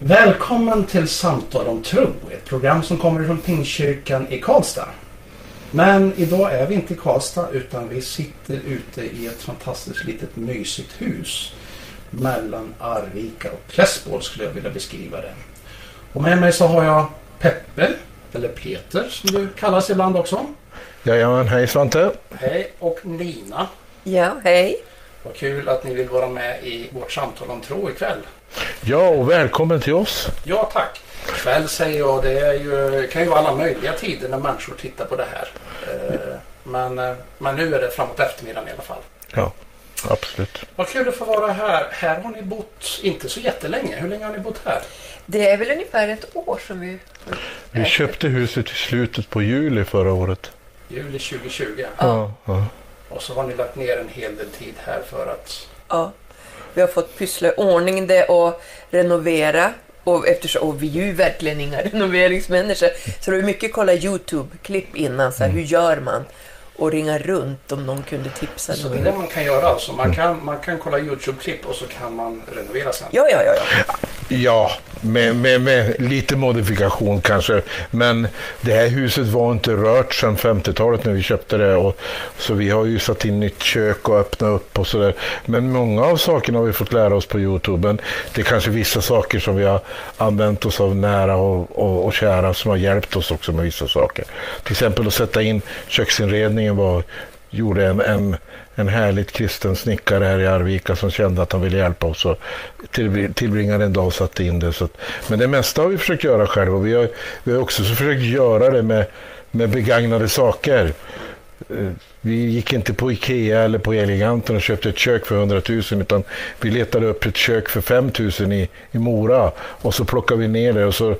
Välkommen till Samtal om tro, ett program som kommer från Pingstkyrkan i Karlstad. Men idag är vi inte i Karlstad utan vi sitter ute i ett fantastiskt litet mysigt hus mellan Arvika och Klässbol skulle jag vilja beskriva det. Och med mig så har jag Peppe, eller Peter som du kallas ibland också. Jajamän, hej Svante. Hej och Nina. Ja, hej. Vad kul att ni vill vara med i vårt samtal om tro ikväll. Ja, och välkommen till oss. Ja tack. Kväll säger jag, det är ju, kan ju vara alla möjliga tider när människor tittar på det här. Eh, Men, eh, men nu är det framåt eftermiddagen i alla fall. Ja, absolut. Vad kul att få vara här. Här har ni bott inte så jättelänge. Hur länge har ni bott här? Det är väl ungefär ett år som vi... Vi köpte huset i slutet på juli förra året. Juli 2020. Ja. ja. Och så har ni lagt ner en hel del tid här för att... Ja. Vi har fått pyssla i ordning det och renovera. Och, eftersom, och vi är ju verkligen inga renoveringsmänniskor. Så det var mycket kolla YouTube-klipp innan. Så här, Hur gör man? Och ringa runt om någon kunde tipsa. Så det är någon. det man kan göra alltså. Man kan, man kan kolla YouTube-klipp och så kan man renovera sen. Ja, ja, ja. ja. Ja, med, med, med lite modifikation kanske. Men det här huset var inte rört sedan 50-talet när vi köpte det. Och, så vi har ju satt in nytt kök och öppnat upp och sådär. Men många av sakerna har vi fått lära oss på Youtube. Men det är kanske vissa saker som vi har använt oss av nära och, och, och kära som har hjälpt oss också med vissa saker. Till exempel att sätta in köksinredningen var, gjorde en, en en härligt kristen snickare här i Arvika som kände att han ville hjälpa oss och till, tillbringade en dag och satte in det. Så att, men det mesta har vi försökt göra själva och vi har, vi har också försökt göra det med, med begagnade saker. Eh, vi gick inte på Ikea eller på Eleganten och köpte ett kök för 100 000 utan vi letade upp ett kök för 5 000 i, i Mora och så plockade vi ner det och så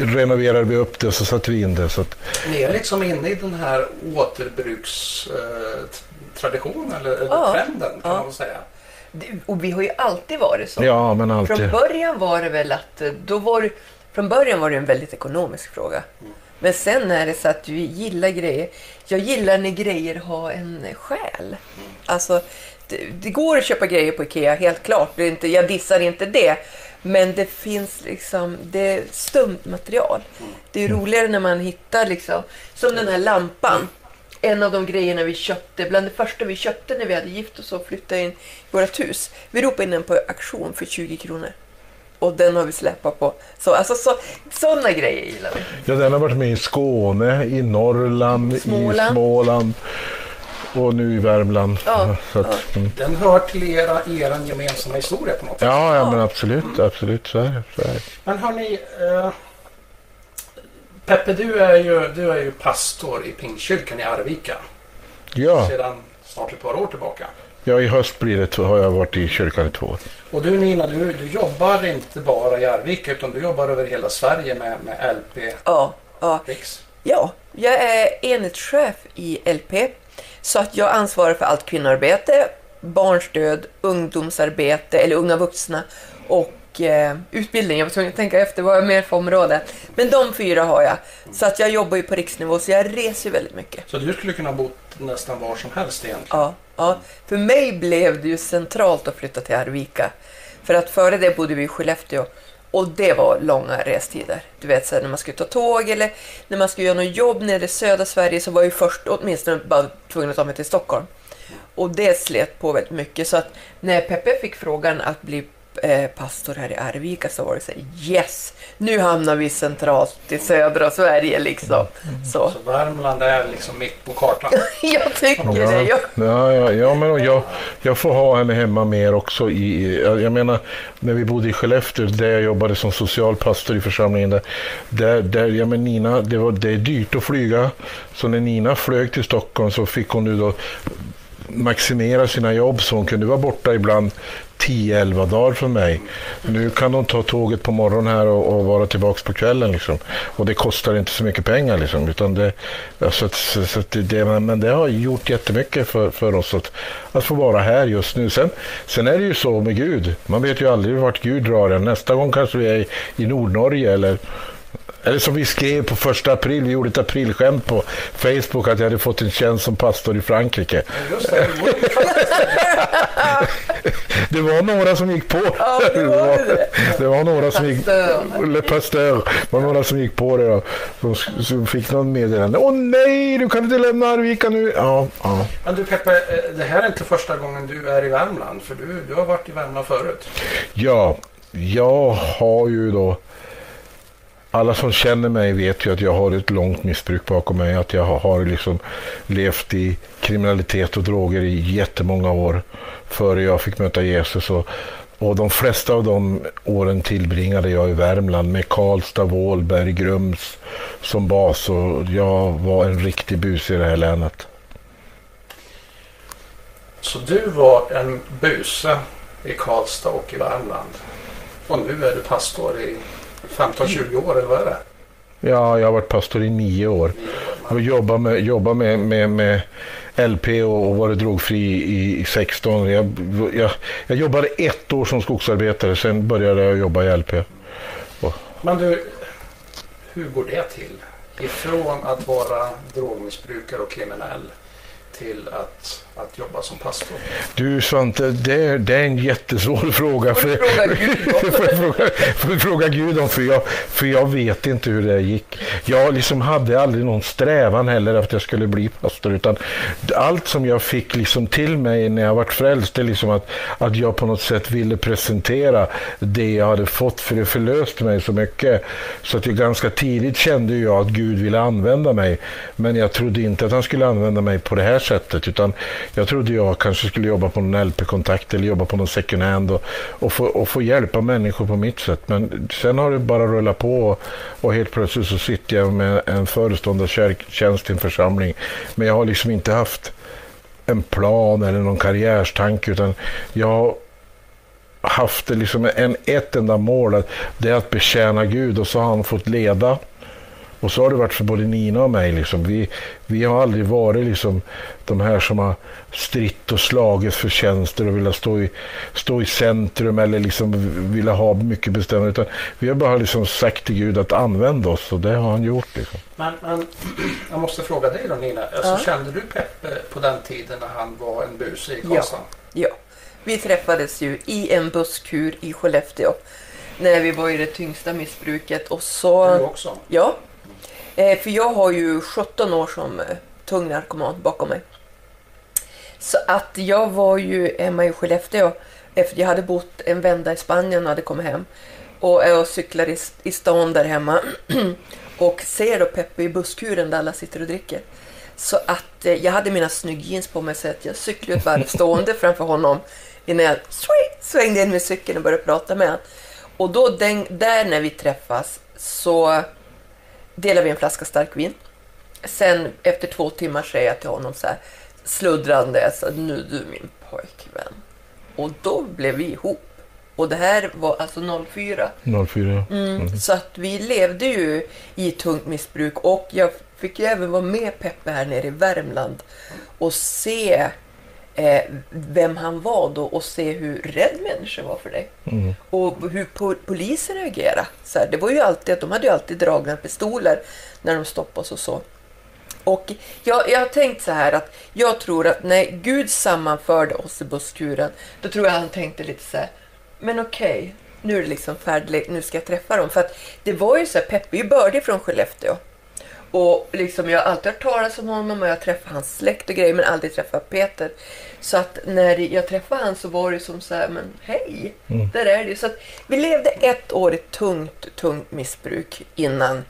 renoverade vi upp det och så satte vi in det. Så att, Ni är liksom inne i den här återbrukstraditionen eller, eller Ja. trenden kan Ja. man säga. Och vi har ju alltid varit så. ja, men alltid. Från början var det väl att eh, då var det, från början var det en väldigt ekonomisk fråga. Men sen är det så att vi gillar grejer. Jag gillar när grejer har en själ. Alltså, det, det går att köpa grejer på Ikea, helt klart. Det är inte, jag dissar inte det. Men det finns liksom, det är stumt material. Det är roligare när man hittar liksom, som den här lampan. En av de grejerna vi köpte, bland det första vi köpte när vi hade gift oss och flyttade in i vårt hus. Vi ropade in den på auktion för 20 kronor. Och den har vi släpat på. Så, alltså, så, sådana grejer gillar vi. Ja, den har varit med i Skåne, i Norrland, i Småland. Och nu i Värmland. Ja, så att, mm. Den hör till era, er gemensamma historia på något sätt. ja, ja, men absolut, absolut, så är det. Så är det. Men hörni, eh, Peppe du är, ju, du är ju pastor i Pingstkyrkan i Arvika Ja, sedan snart ett par år tillbaka. ja, i höst blir det, har jag varit i kyrkan i två år. Och du Nina, du, du jobbar inte bara i Arvika utan du jobbar över hela Sverige med, med LP Ja, ja. Riks. ja, jag är enhetschef i LP. Så att jag ansvarar för allt kvinnoarbete, barnstöd, ungdomsarbete eller unga vuxna och eh, utbildning. Jag var tvungen att tänka efter vad jag mer för område. Men de fyra har jag. Så att jag jobbar ju på riksnivå så jag reser väldigt mycket. Så du skulle kunna bo nästan var som helst egentligen. Ja, ja. För mig blev det ju centralt att flytta till Arvika. För att före det bodde vi i Skellefteå. Och det var långa restider. Du vet, så här, när man skulle ta tåg eller när man skulle göra något jobb nere i södra Sverige så var jag först åtminstone bara tvungen att ta mig till Stockholm. Och det slet på väldigt mycket. Så att när Peppe fick frågan att bli pastor här i Arvika så var det så här, yes! Nu hamnar vi centralt i södra Sverige liksom. Så Så Värmland är liksom mitt på kartan. jag tycker det. Ja, Jag, ja, ja, ja men jag, jag får ha henne hemma mer också. I, jag jag menar, när vi bodde i Skellefteå, där jag jobbade som socialpastor i församlingen, där, där, där ja, men Nina, det, var, det är dyrt att flyga. Så när Nina flög till Stockholm så fick hon nu då maximera sina jobb så hon kunde vara borta ibland 10-11 dagar från mig. Nu kan de ta tåget på morgonen här och, och vara tillbaka på kvällen. Liksom. Och det kostar inte så mycket pengar. Liksom, utan det, alltså, så, så det, men det har gjort jättemycket för, för oss att, att få vara här just nu. Sen, sen är det ju så med Gud. Man vet ju aldrig vart Gud drar en. Nästa gång kanske vi är i, i Nordnorge eller eller som vi skrev på första april, vi gjorde ett aprilskämt på Facebook att jag hade fått en tjänst som pastor i Frankrike. Just det, det var några som gick på. Ja, det var det. det var några som gick... Pastör. Det var några som gick på det. Som, som fick någon meddelande. Åh nej, du kan inte lämna Arvika nu. Ja, ja. Men du Peppe, eh, det här är inte första gången du är i Värmland. För du, du har varit i Värmland förut. Ja, jag har ju då... Alla som känner mig vet ju att jag har ett långt missbruk bakom mig. Att jag har- liksom levt i kriminalitet och droger i jättemånga år före jag fick möta Jesus. Och, och de flesta av de åren tillbringade jag i Värmland med Karlstad, Vålberg, Grums som bas. Och jag var en riktig bus i det här länet. Så du var en buse i Karlstad och i Värmland. Och nu är du pastor i 15-20 år, eller vad är det? Ja, jag har varit pastor i nio år. Och jobbar med, jobbar med, med, med LP och, och varit drogfri i, i 16. Jag, jag, jag jobbade ett år som skogsarbetare, sen började jag jobba i LP. Men du, hur går det till? Ifrån att vara drogmissbrukare och kriminell till att, att jobba som pastor? Du Svante, det är, det är en jättesvår fråga. För, fråga Gud jag fråga, jag fråga Gud om, för jag, för jag vet inte hur det gick. Jag liksom hade aldrig någon strävan heller att jag skulle bli pastor, utan allt som jag fick liksom till mig när jag vart frälst, det är liksom att, att jag på något sätt ville presentera det jag hade fått, för det förlöste mig så mycket. Så att jag ganska tidigt kände jag att Gud ville använda mig, men jag trodde inte att han skulle använda mig på det här sättet, utan jag trodde jag kanske skulle jobba på någon LP-kontakt eller jobba på någon second hand och, och, få, och få hjälpa människor på mitt sätt. Men sen har det bara rullat på och, och helt plötsligt så sitter jag med en föreståndartjänst i en församling. Men jag har liksom inte haft en plan eller någon karriärstanke utan jag har haft det liksom en, ett enda mål, det är att betjäna Gud och så har han fått leda. Och så har det varit för både Nina och mig. Liksom. Vi, vi har aldrig varit liksom de här som har stritt och slagit för tjänster och velat stå i, stå i centrum eller liksom vilja ha mycket bestämmande. Utan vi har bara liksom sagt till Gud att använda oss och det har han gjort. Liksom. Men, men jag måste fråga dig då Nina. Alltså, Ja. Kände du Peppe på den tiden när han var en buse i Ja. Karlstad? Ja, vi träffades ju i en busskur i Skellefteå när vi var i det tyngsta missbruket och Du så... också? Ja, eh, för jag har ju 17 år som eh, tung narkoman bakom mig. Så att jag var ju hemma i Skellefteå efter jag hade bott en vända i Spanien och hade kommit hem. Och jag cyklar i, i stan där hemma och ser då Peppe i busskuren där alla sitter och dricker. Så att eh, jag hade mina snygg jeans på mig så att jag cyklade ett varv stående framför honom innan jag svängde in med cykeln och började prata med honom. Och då den, där när vi träffas så delar vi en flaska starkvin. Sen efter två timmar säger jag till honom så här sluddrande, så nu är du min pojkvän. Och då blev vi ihop. Och det här var alltså 04. 04. Mm, Så att vi levde ju i tungt missbruk och jag fick ju även vara med Peppe här nere i Värmland och se eh, vem han var då och se hur rädd människor var för dig. Mm. Och hur po polisen reagerade. Så här, det var ju alltid att de hade ju alltid dragna pistoler när de stoppade oss och så. Och jag, jag har tänkt så här att jag tror att när Gud sammanförde oss i busskuren, då tror jag han tänkte lite så här, men okej, nu är det liksom färdigt, nu ska jag träffa dem. För att det var ju så här, Peppe är ju bördig från Skellefteå. Och liksom, jag har alltid hört talas om honom och jag har träffat hans släkt och grejer men aldrig träffat Peter. Så att när jag träffade han så var det som så här, men hej, Mm. där är det. Så att vi levde ett år i tungt, tungt missbruk innan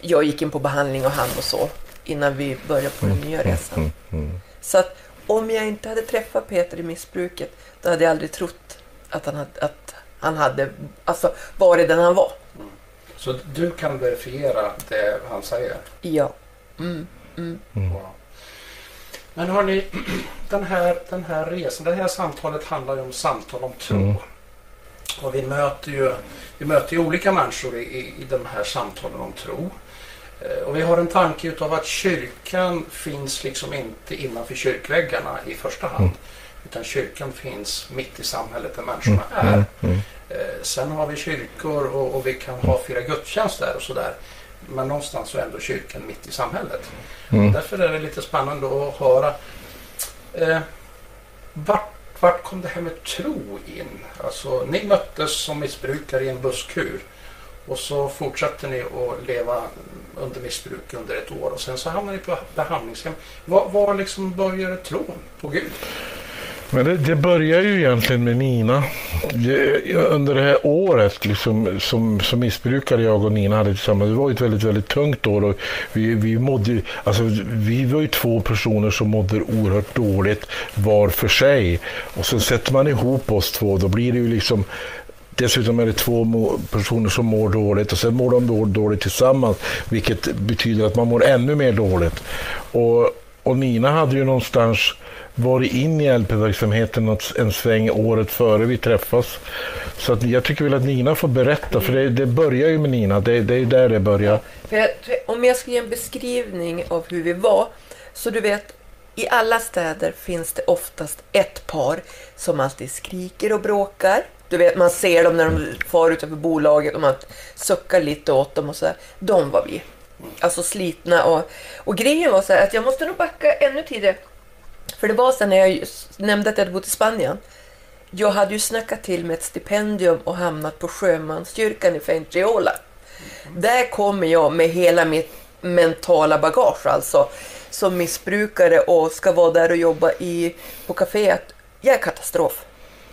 jag gick in på behandling och han och så. Innan vi började på den nya resan. Mm. Mm. Så att om jag inte hade träffat Peter i missbruket, då hade jag aldrig trott att han hade, att han hade alltså, varit den han var. Så du kan verifiera det han säger? Ja. Mm. Mm. Wow. Men hörni, den här, den här resan, det här samtalet handlar ju om samtal om tro. Mm. Och vi möter ju, vi möter ju olika människor i, i, i de här samtalen om tro. Eh, Och vi har en tanke utav att kyrkan finns liksom inte innanför kyrkväggarna i första hand. Mm. Utan kyrkan finns mitt i samhället där människorna Mm. är. Mm. Mm. Eh, Sen har vi kyrkor och, och vi kan ha fyra gudstjänster och sådär. Men någonstans så är ändå kyrkan mitt i samhället. Mm. Därför är det lite spännande att höra eh, vart, vart kom det här med tro in? Alltså, ni möttes som missbrukare i en busskur och så fortsatte ni att leva under missbruk under ett år och sen så hamnade ni på behandlingshem. Var, var liksom började tron på Gud? Men det, det börjar ju egentligen med Nina. Det, under det här året liksom, som, som missbrukare jag och Nina hade tillsammans, det var ett väldigt, väldigt tungt år. Och vi, vi, mådde, alltså, vi var ju två personer som mådde oerhört dåligt var för sig. Och sen sätter man ihop oss två, då blir det ju liksom Dessutom är det två personer som mår dåligt och sen mår de dåligt tillsammans, vilket betyder att man mår ännu mer dåligt. Och, och Nina hade ju någonstans varit in i LP-verksamheten en sväng året före vi träffas. Så att jag tycker väl att Nina får berätta, för det, det börjar ju med Nina. Det, det är där det börjar. Jag, om jag ska ge en beskrivning av hur vi var, så du vet, i alla städer finns det oftast ett par som alltid skriker och bråkar. Du vet, man ser dem när de far utanför bolaget och man suckar lite åt dem och så. De var vi. Alltså slitna och, och grejen var så här att jag måste nog backa ännu tidigare. För det var sen när jag nämnde att jag hade bott i Spanien. Jag hade ju snackat till med ett stipendium och hamnat på sjömanskyrkan i Fuengirola. Mm. Där kommer jag med hela mitt mentala bagage alltså. Som missbrukare och ska vara där och jobba i, på kaféet. Jag är katastrof.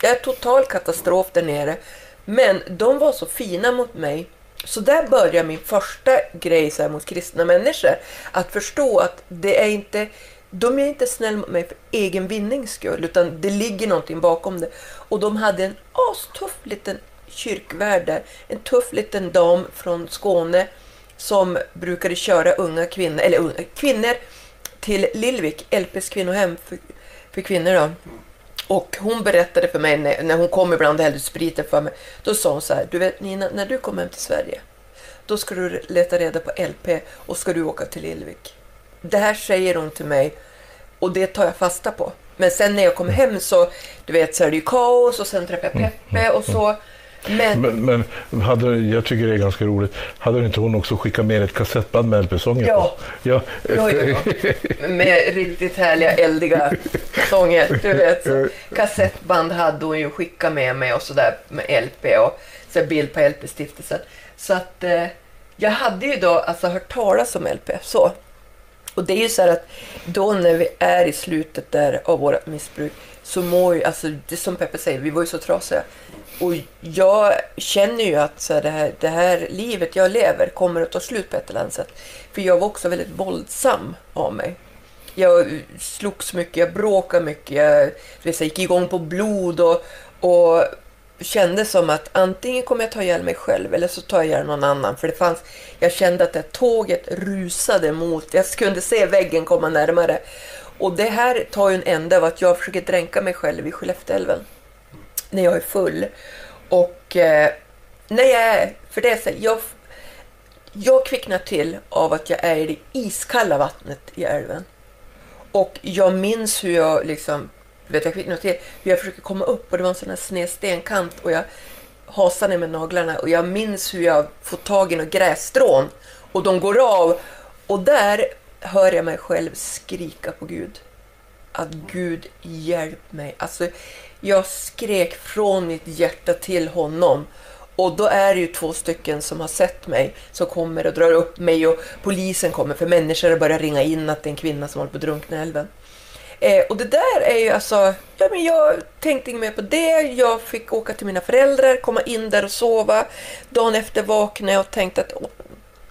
Jag är total katastrof där nere. Men de var så fina mot mig. Så där börjar min första grej så mot kristna människor. Att förstå att det är inte de är inte snälla mot mig för egen vinnings skull, utan det ligger någonting bakom det. Och de hade en astuff liten kyrkvärd där, en tuff liten dam från Skåne som brukade köra unga kvinnor, eller unga, kvinnor till Lillvik, LPs kvinnohem för, för kvinnor. Då. Och hon berättade för mig när, när hon kom ibland och hällde spriten för mig. Då sa hon så här, du vet Nina, när du kommer hem till Sverige, då ska du leta reda på LP och ska du åka till Lillvik. Det här säger hon till mig och det tar jag fasta på. Men sen när jag kom hem så, du vet, så är det ju kaos och sen träffar jag mm, Peppe och så. Men, men, men hade, jag tycker det är ganska roligt. Hade inte hon också skickat med ett kassettband med LP-sånger ja. på? Ja. ja, ja. Med riktigt härliga, eldiga sånger. Du vet, så. Kassettband hade hon ju skickat med mig och sådär med LP och så bild på LP-stiftelsen. Så att eh, jag hade ju då alltså hört talas om LP. Så. Och det är ju så här att då när vi är i slutet där av vårt missbruk så mår ju, alltså det som Peppe säger, vi var ju så trasiga. Och jag känner ju att så här, det, här, det här livet jag lever kommer att ta slut på ett eller annat sätt. För jag var också väldigt våldsam av mig. Jag slogs mycket, jag bråkade mycket, jag, jag gick igång på blod och, och kände som att antingen kommer jag ta ihjäl mig själv eller så tar jag ihjäl någon annan. För det fanns, jag kände att det tåget rusade mot, jag kunde se väggen komma närmare. Och det här tar ju en ände av att jag försöker dränka mig själv i Skellefteälven. När jag är full. Och eh, när jag är, för det är så jag, jag kvicknar till av att jag är i det iskalla vattnet i älven. Och jag minns hur jag liksom vet, jag fick något till. jag försöker komma upp och det var en sån här sned stenkant och jag hasar ner med naglarna och jag minns hur jag får tag i några grässtrån och de går av och där hör jag mig själv skrika på Gud. Att Gud hjälp mig. Alltså, jag skrek från mitt hjärta till honom. Och då är det ju två stycken som har sett mig som kommer och drar upp mig och polisen kommer för människor börjar ringa in att det är en kvinna som håller på att drunkna i älven. Eh, och det där är ju alltså, ja, men jag tänkte inget mer på det. Jag fick åka till mina föräldrar, komma in där och sova. Dagen efter vaknade jag och tänkte att oh,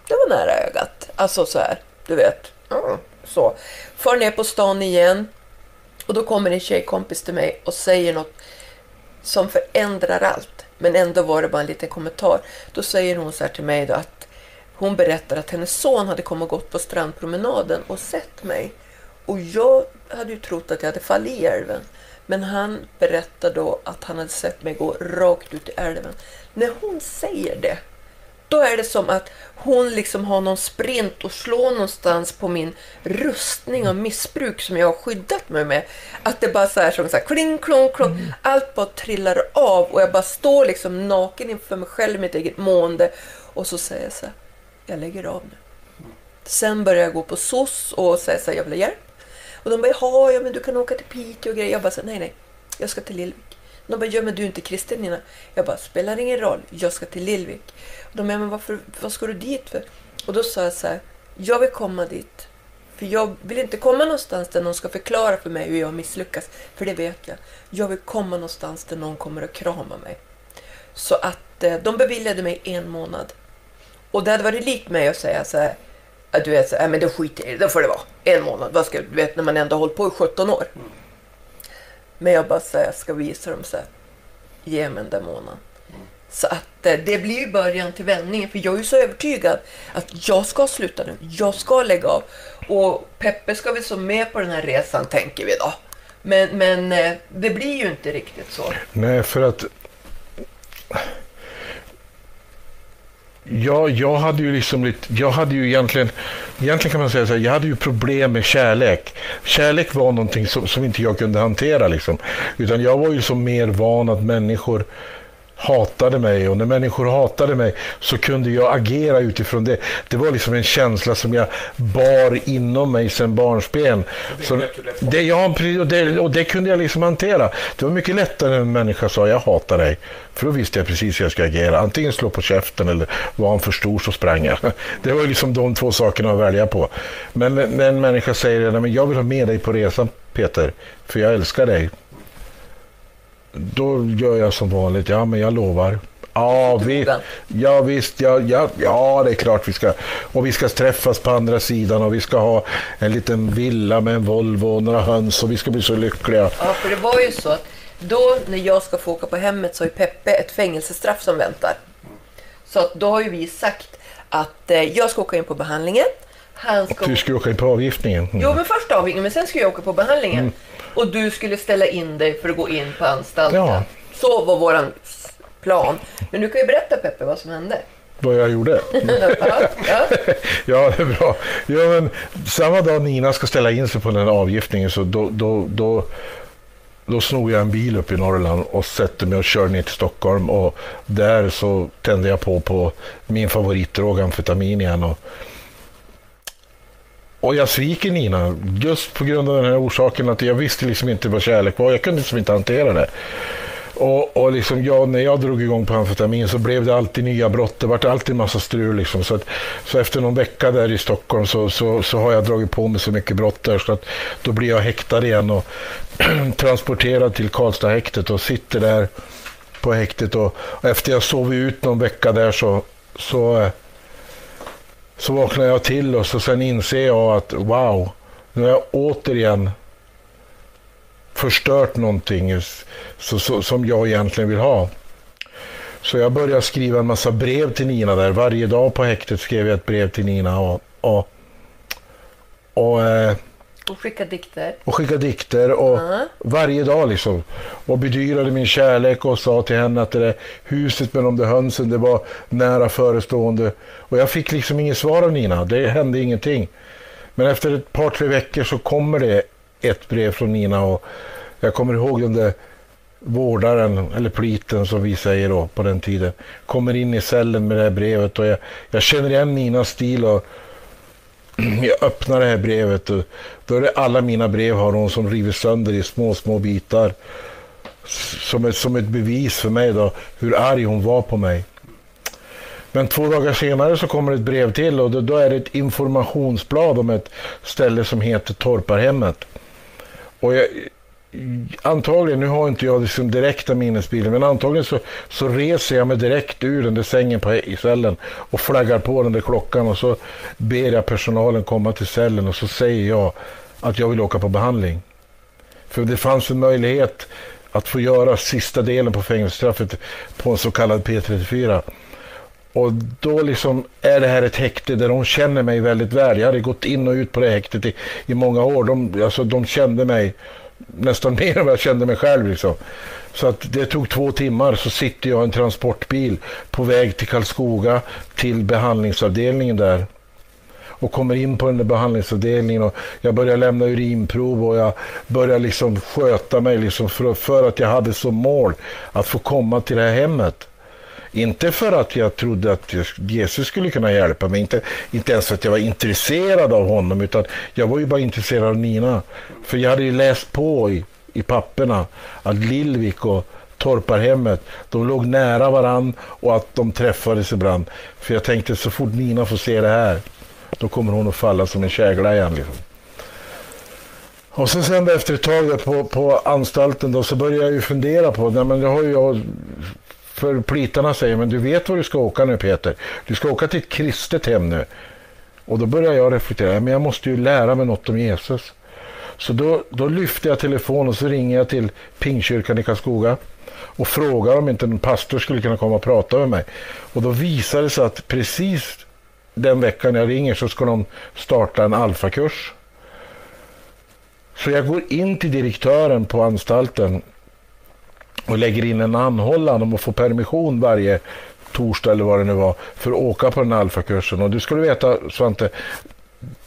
det var nära ögat. Alltså så här, du vet. Mm, så. Far ner på stan igen. Och då kommer en tjejkompis till mig och säger något som förändrar allt. Men ändå var det bara en liten kommentar. Då säger hon så här till mig då att hon berättar att hennes son hade kommit och gått på strandpromenaden och sett mig. Och jag hade ju trott att jag hade fallit i älven. Men han berättade då att han hade sett mig gå rakt ut i älven. När hon säger det, då är det som att hon liksom har någon sprint och slår någonstans på min rustning av missbruk som jag har skyddat mig med. Att det bara så här som så här, kling, klong, klong. Mm. Allt bara trillar av och jag bara står liksom naken inför mig själv, mitt eget mående. Och så säger jag så här, jag lägger av nu. Sen börjar jag gå på SOS och säga så här, jag vill ha hjälp. Och de bara, ja men du kan åka till Piteå och grejer. Jag bara, så, nej nej. jag ska till Lillvik. De bara, ja men du är inte kristen Nina. Jag bara, spelar ingen roll, jag ska till Lillvik. Och de bara, men varför, vad ska du dit för? Och då sa jag så här, jag vill komma dit. För jag vill inte komma någonstans där någon ska förklara för mig hur jag misslyckas. För det vet jag. Jag vill komma någonstans där någon kommer att krama mig. Så att eh, de beviljade mig en månad. Och det hade varit likt mig att säga så här, du vet, så här, men då skiter jag i det, då får det vara en månad. Vad ska, du vet, när man ändå har hållit på i 17 år. Men jag bara säger, jag ska visa dem så här, ge mig den där månaden. Så att eh, det blir ju början till vändningen, för jag är ju så övertygad att jag ska sluta nu, jag ska lägga av. Och Peppe ska väl så med på den här resan, tänker vi då. Men, men eh, det blir ju inte riktigt så. Nej, för att... Ja, jag hade ju liksom lite, jag hade ju egentligen, egentligen kan man säga så här, jag hade ju problem med kärlek. Kärlek var någonting som, som inte jag kunde hantera liksom. Utan jag var ju så mer van att människor hatade mig och när människor hatade mig så kunde jag agera utifrån det. Det var liksom en känsla som jag bar inom mig sedan barnsben. Så det, ja, och, det, och det kunde jag liksom hantera. Det var mycket lättare när en människa sa jag hatar dig. För då visste jag precis hur jag skulle agera. Antingen slå på käften eller var han för stor så sprang jag. Det var liksom de två sakerna att välja på. Men när en människa säger jag vill ha med dig på resan Peter, för jag älskar dig då gör jag som vanligt. Ja, men jag lovar. Ja, vi, ja visst, ja, ja, ja, det är klart vi ska. Och vi ska träffas på andra sidan och vi ska ha en liten villa med en Volvo och några höns och vi ska bli så lyckliga. Ja, för det var ju så att då när jag ska få åka på hemmet så har ju Peppe ett fängelsestraff som väntar. Så att då har ju vi sagt att eh, jag ska åka in på behandlingen. Han ska... Du ska åka in på avgiftningen? Mm. Jo, men först avgiftningen, men sen ska jag åka på behandlingen. Mm. Och du skulle ställa in dig för att gå in på anstalten. Ja. Så var våran plan. Men du kan ju berätta Peppe vad som hände. Vad jag gjorde? ja, ja. ja, det är bra. Ja, men, samma dag Nina ska ställa in sig på den avgiftningen så då, då, då, då snor jag en bil upp i Norrland och sätter mig och kör ner till Stockholm. Och där så tände jag på på min favoritdrog amfetamin igen. Och, och jag sviker Nina just på grund av den här orsaken att jag visste liksom inte vad kärlek var. Jag kunde liksom inte hantera det. Och, och liksom jag, när jag drog igång på amfetamin så blev det alltid nya brott. Det var alltid en massa strul. Liksom. Så, att, så efter någon vecka där i Stockholm så, så, så, har jag dragit på mig så mycket brott där så att då blir jag häktad igen och transporterad till Karlstadhäktet och sitter där på häktet. Och, och efter jag sovit ut någon vecka där så, så eh, så vaknar jag till och så sen inser jag att wow, nu har jag återigen förstört någonting så, så, som jag egentligen vill ha. Så jag började skriva en massa brev till Nina där. Varje dag på häktet skrev jag ett brev till Nina. Och, och, och eh, och skicka dikter. Och skicka dikter och uh-huh. varje dag liksom. Och bedyrade min kärlek och sa till henne att det där huset med de där hönsen, det var nära förestående. Och jag fick liksom inget svar av Nina. Det hände ingenting. Men efter ett par, tre veckor så kommer det ett brev från Nina och jag kommer ihåg den där vårdaren, eller pliten som vi säger då på den tiden, kommer in i cellen med det här brevet och jag, jag känner igen Ninas stil och jag öppnar det här brevet och då är det alla mina brev har hon som river sönder i små, små bitar. Som ett, som ett bevis för mig då hur arg hon var på mig. Men två dagar senare så kommer ett brev till och då, då är det ett informationsblad om ett ställe som heter Torparhemmet. Och jag, antagligen, nu har inte jag liksom direkta minnesbilder, men antagligen så, så reser jag mig direkt ur den där sängen på, i cellen och flaggar på den där klockan och så ber jag personalen komma till cellen och så säger jag att jag vill åka på behandling. För det fanns en möjlighet att få göra sista delen på fängelsestraffet på en så kallad P34. Och då liksom är det här ett häkte där de känner mig väldigt väl. Jag hade gått in och ut på det häktet i, i många år. De, alltså, de kände mig nästan mer än vad jag kände mig själv. Liksom. Så att det tog två timmar så sitter jag i en transportbil på väg till Karlskoga till behandlingsavdelningen där och kommer in på den där behandlingsavdelningen och jag börjar lämna urinprov och jag börjar liksom sköta mig liksom för, för att jag hade som mål att få komma till det här hemmet. Inte för att jag trodde att Jesus skulle kunna hjälpa mig, inte, inte ens för att jag var intresserad av honom, utan jag var ju bara intresserad av Nina. För jag hade ju läst på i, i papperna att Lillvik och Torparhemmet, de låg nära varann och att de träffades ibland. För jag tänkte så fort Nina får se det här, då kommer hon att falla som en kägla igen. Liksom. Och sen, sen efter ett tag på, på anstalten då, så började jag ju fundera på, nej men jag har ju jag, för plitarna säger, men du vet var du ska åka nu Peter. Du ska åka till ett kristet hem nu. Och då börjar jag reflektera, men jag måste ju lära mig något om Jesus. Så då, då lyfter jag telefonen och så ringer jag till Pingkyrkan i Karlskoga och frågar om inte en pastor skulle kunna komma och prata med mig. Och då visade det sig att precis den veckan jag ringer så ska de starta en alfakurs. Så jag går in till direktören på anstalten och lägger in en anhållan om att få permission varje torsdag eller vad det nu var för att åka på den här alfakursen. Och du skulle veta Svante,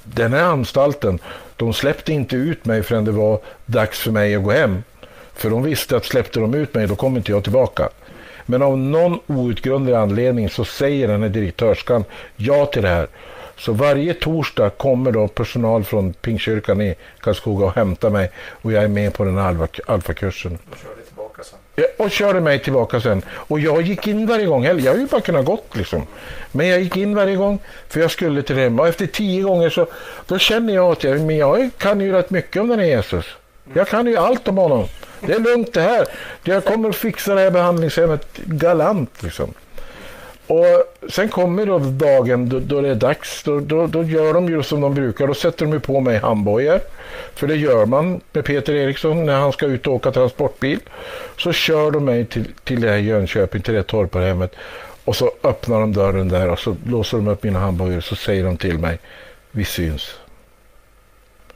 den här anstalten, de släppte inte ut mig förrän det var dags för mig att gå hem. För de visste att släppte de ut mig, då kommer inte jag tillbaka. Men av någon outgrundlig anledning så säger den här direktörskan ja till det här. Så varje torsdag kommer då personal från Pingkyrkan i Karlskoga och hämtar mig och jag är med på den här alfakursen. Alfa tillbaka sen. Och körde mig tillbaka sen. Och jag gick in varje gång. Jag hade ju bara kunnat gått liksom. Men jag gick in varje gång för jag skulle till dem. Och efter tio gånger så då känner jag att jag, men jag kan ju rätt mycket om den här Jesus. Jag kan ju allt om honom. Det är lugnt det här. Jag kommer att fixa det här behandlingshemmet galant liksom. Och sen kommer då dagen då, då det är dags. Då, då, då, gör de ju som de brukar. Då sätter de på mig handbojor. För det gör man med Peter Eriksson när han ska ut och åka transportbil. Så kör de mig till, till det här Jönköping, till det torparhemmet. Och så öppnar de dörren där och så låser de upp mina handbojor och så säger de till mig, vi syns.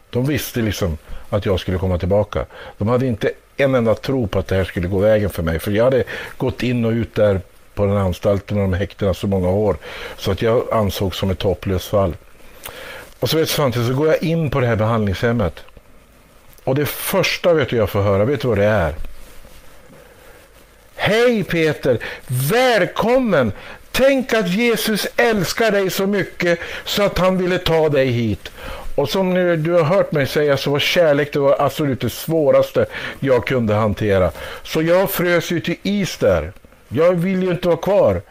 De visste liksom att jag skulle komma tillbaka. De hade inte en enda tro på att det här skulle gå vägen för mig. För jag hade gått in och ut där på den anstalten och de häktena så många år. Så att jag ansågs som ett hopplöst fall. Och så vet Svante, så går jag in på det här behandlingshemmet. Och det första vet du jag får höra, vet du vad det är? Hej Peter! Välkommen! Tänk att Jesus älskar dig så mycket så att han ville ta dig hit. Och som nu, du har hört mig säga så var kärlek det var absolut det svåraste jag kunde hantera. Så jag frös ju till is där. Jag vill ju inte vara kvar.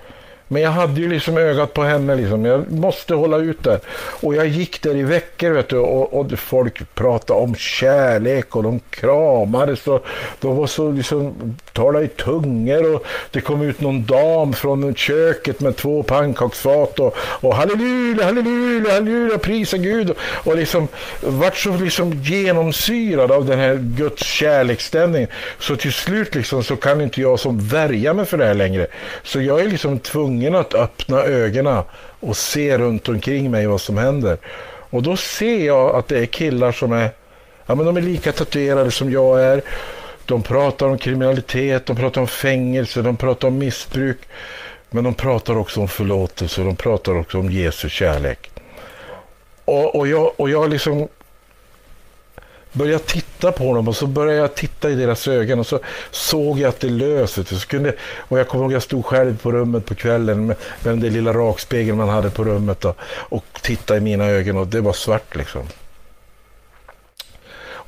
Men jag hade ju liksom ögat på henne. Liksom. Jag måste hålla ut där. Och jag gick där i veckor vet du, och, och folk pratade om kärlek och de kramades. Och de var så liksom, talade i tungor och det kom ut någon dam från köket med två pannkaksfat och, och halleluja, halleluja, halleluja, prisa Gud. Och, och liksom vart så liksom genomsyrad av den här Guds kärleksstämningen. Så till slut liksom så kan inte jag som värja mig för det här längre. Så jag är liksom tvungen tvungen att öppna ögonen och se runt omkring mig vad som händer. Och då ser jag att det är killar som är, ja, men de är lika tatuerade som jag är. De pratar om kriminalitet, de pratar om fängelse, de pratar om missbruk. Men de pratar också om förlåtelse, de pratar också om Jesu kärlek. Och, och, jag, och jag liksom började titta på dem och så började jag titta i deras ögon och så såg jag att det lös. sig. Så kunde, och jag kommer ihåg att jag stod själv på rummet på kvällen med, med den där lilla rakspegeln man hade på rummet då, och tittade i mina ögon och det var svart liksom.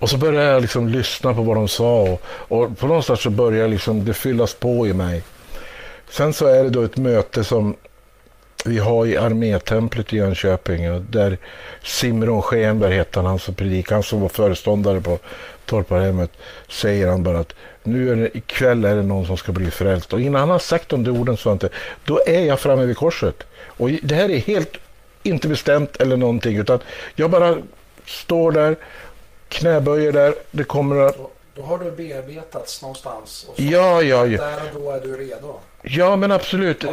Och så började jag liksom lyssna på vad de sa och, och på någonstans så började liksom det fyllas på i mig. Sen så är det då ett möte som vi har i armétemplet i Jönköping där Simron Schenberg hette han, som predikade, han som var föreståndare på Torparhemmet, säger han bara att nu är det, ikväll är det någon som ska bli frälst. Och innan han har sagt de orden så inte, då är jag framme vid korset. Och det här är helt inte bestämt eller någonting, utan jag bara står där, knäböjer där, det kommer att... Då, då har du bearbetats någonstans. Och så, ja, ja, ja. Där och då är du redo. Ja, men absolut.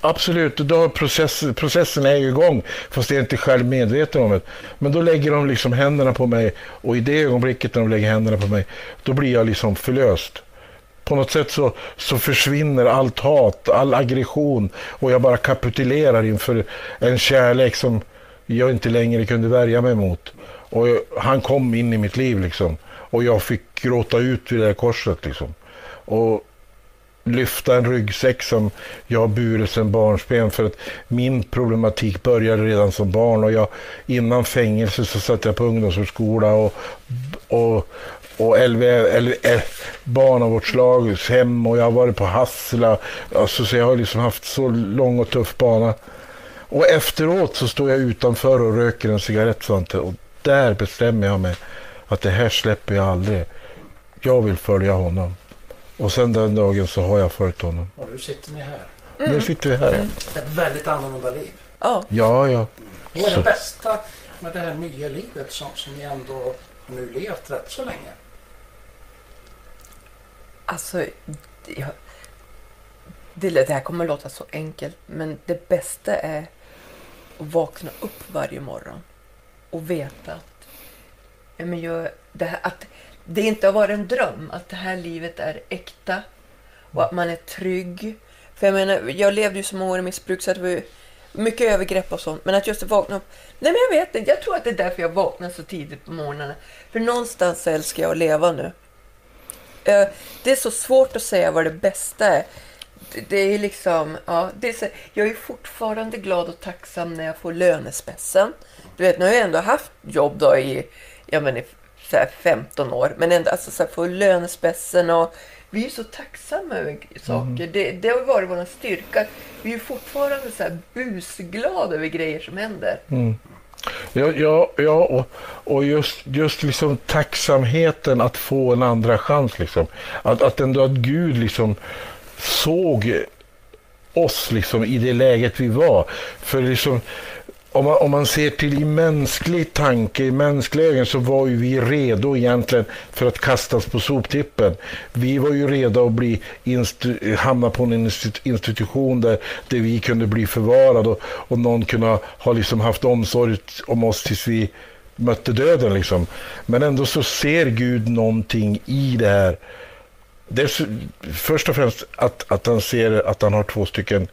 Absolut. Då process, processen är ju igång, fast jag är inte själv medveten om det. Men då lägger de liksom händerna på mig och i det ögonblicket när de lägger händerna på mig, då blir jag liksom förlöst. På något sätt så, så försvinner allt hat, all aggression och jag bara kapitulerar inför en kärlek som jag inte längre kunde värja mig mot. Och han kom in i mitt liv liksom. Och jag fick gråta ut vid det där korset liksom. Och lyfta en ryggsäck som jag har burit sedan barnsben för att min problematik började redan som barn och jag innan fängelse så satt jag på ungdomsvårdsskola och, och och eh, barnavårdslagshem och jag har varit på Hassela. Alltså, så jag har liksom haft så lång och tuff bana. Och efteråt så står jag utanför och röker en cigarett Svante, och där bestämmer jag mig att det här släpper jag aldrig. Jag vill följa honom. Och sen den dagen så har jag följt honom. Och nu sitter ni här. Nu sitter vi här. Ett väldigt annorlunda liv. Ja, Ja, ja. Vad är det bästa med det här nya livet som, som ni ändå har nu levt rätt så länge? alltså... Jag, det, det här kommer att låta så enkelt, men det bästa är att vakna upp varje morgon och veta att, ja, men jag, det, här, att det inte har varit en dröm, att det här livet är äkta och att man är trygg. För jag menar, jag levde ju så många år i missbruk så det var ju mycket övergrepp och sånt. Men att just vakna upp, nej men jag vet inte, jag tror att det är därför jag vaknar så tidigt på morgnarna. För någonstans älskar jag att leva nu. Eh, det är så svårt att säga vad det bästa är. Det- är liksom, ja, det är så, jag är fortfarande glad och tacksam när jag får lönespessen. Du vet, nu har jag ändå haft jobb då i, ja men i så här 15 år. Men ändå, alltså så här, få lönespessen och vi är så tacksamma över saker. Det, det har varit vår styrka. Vi är fortfarande så här busglada över grejer som händer. Ja, ja, ja och, och just, just liksom tacksamheten att få en andra chans. Liksom. Att, att ändå att Gud liksom såg oss liksom i det läget vi var. För liksom, om man, om man ser till i mänsklig tanke, i mänskliga ögon, så var ju vi redo egentligen för att kastas på soptippen. Vi var ju redo att bli instu- hamna på en institution där, där vi kunde bli förvarade och, och någon kunde ha, liksom haft omsorg om oss tills vi mötte döden. Liksom. Men ändå så ser Gud någonting i det här. Det är så, först och främst att, att han ser att han har två stycken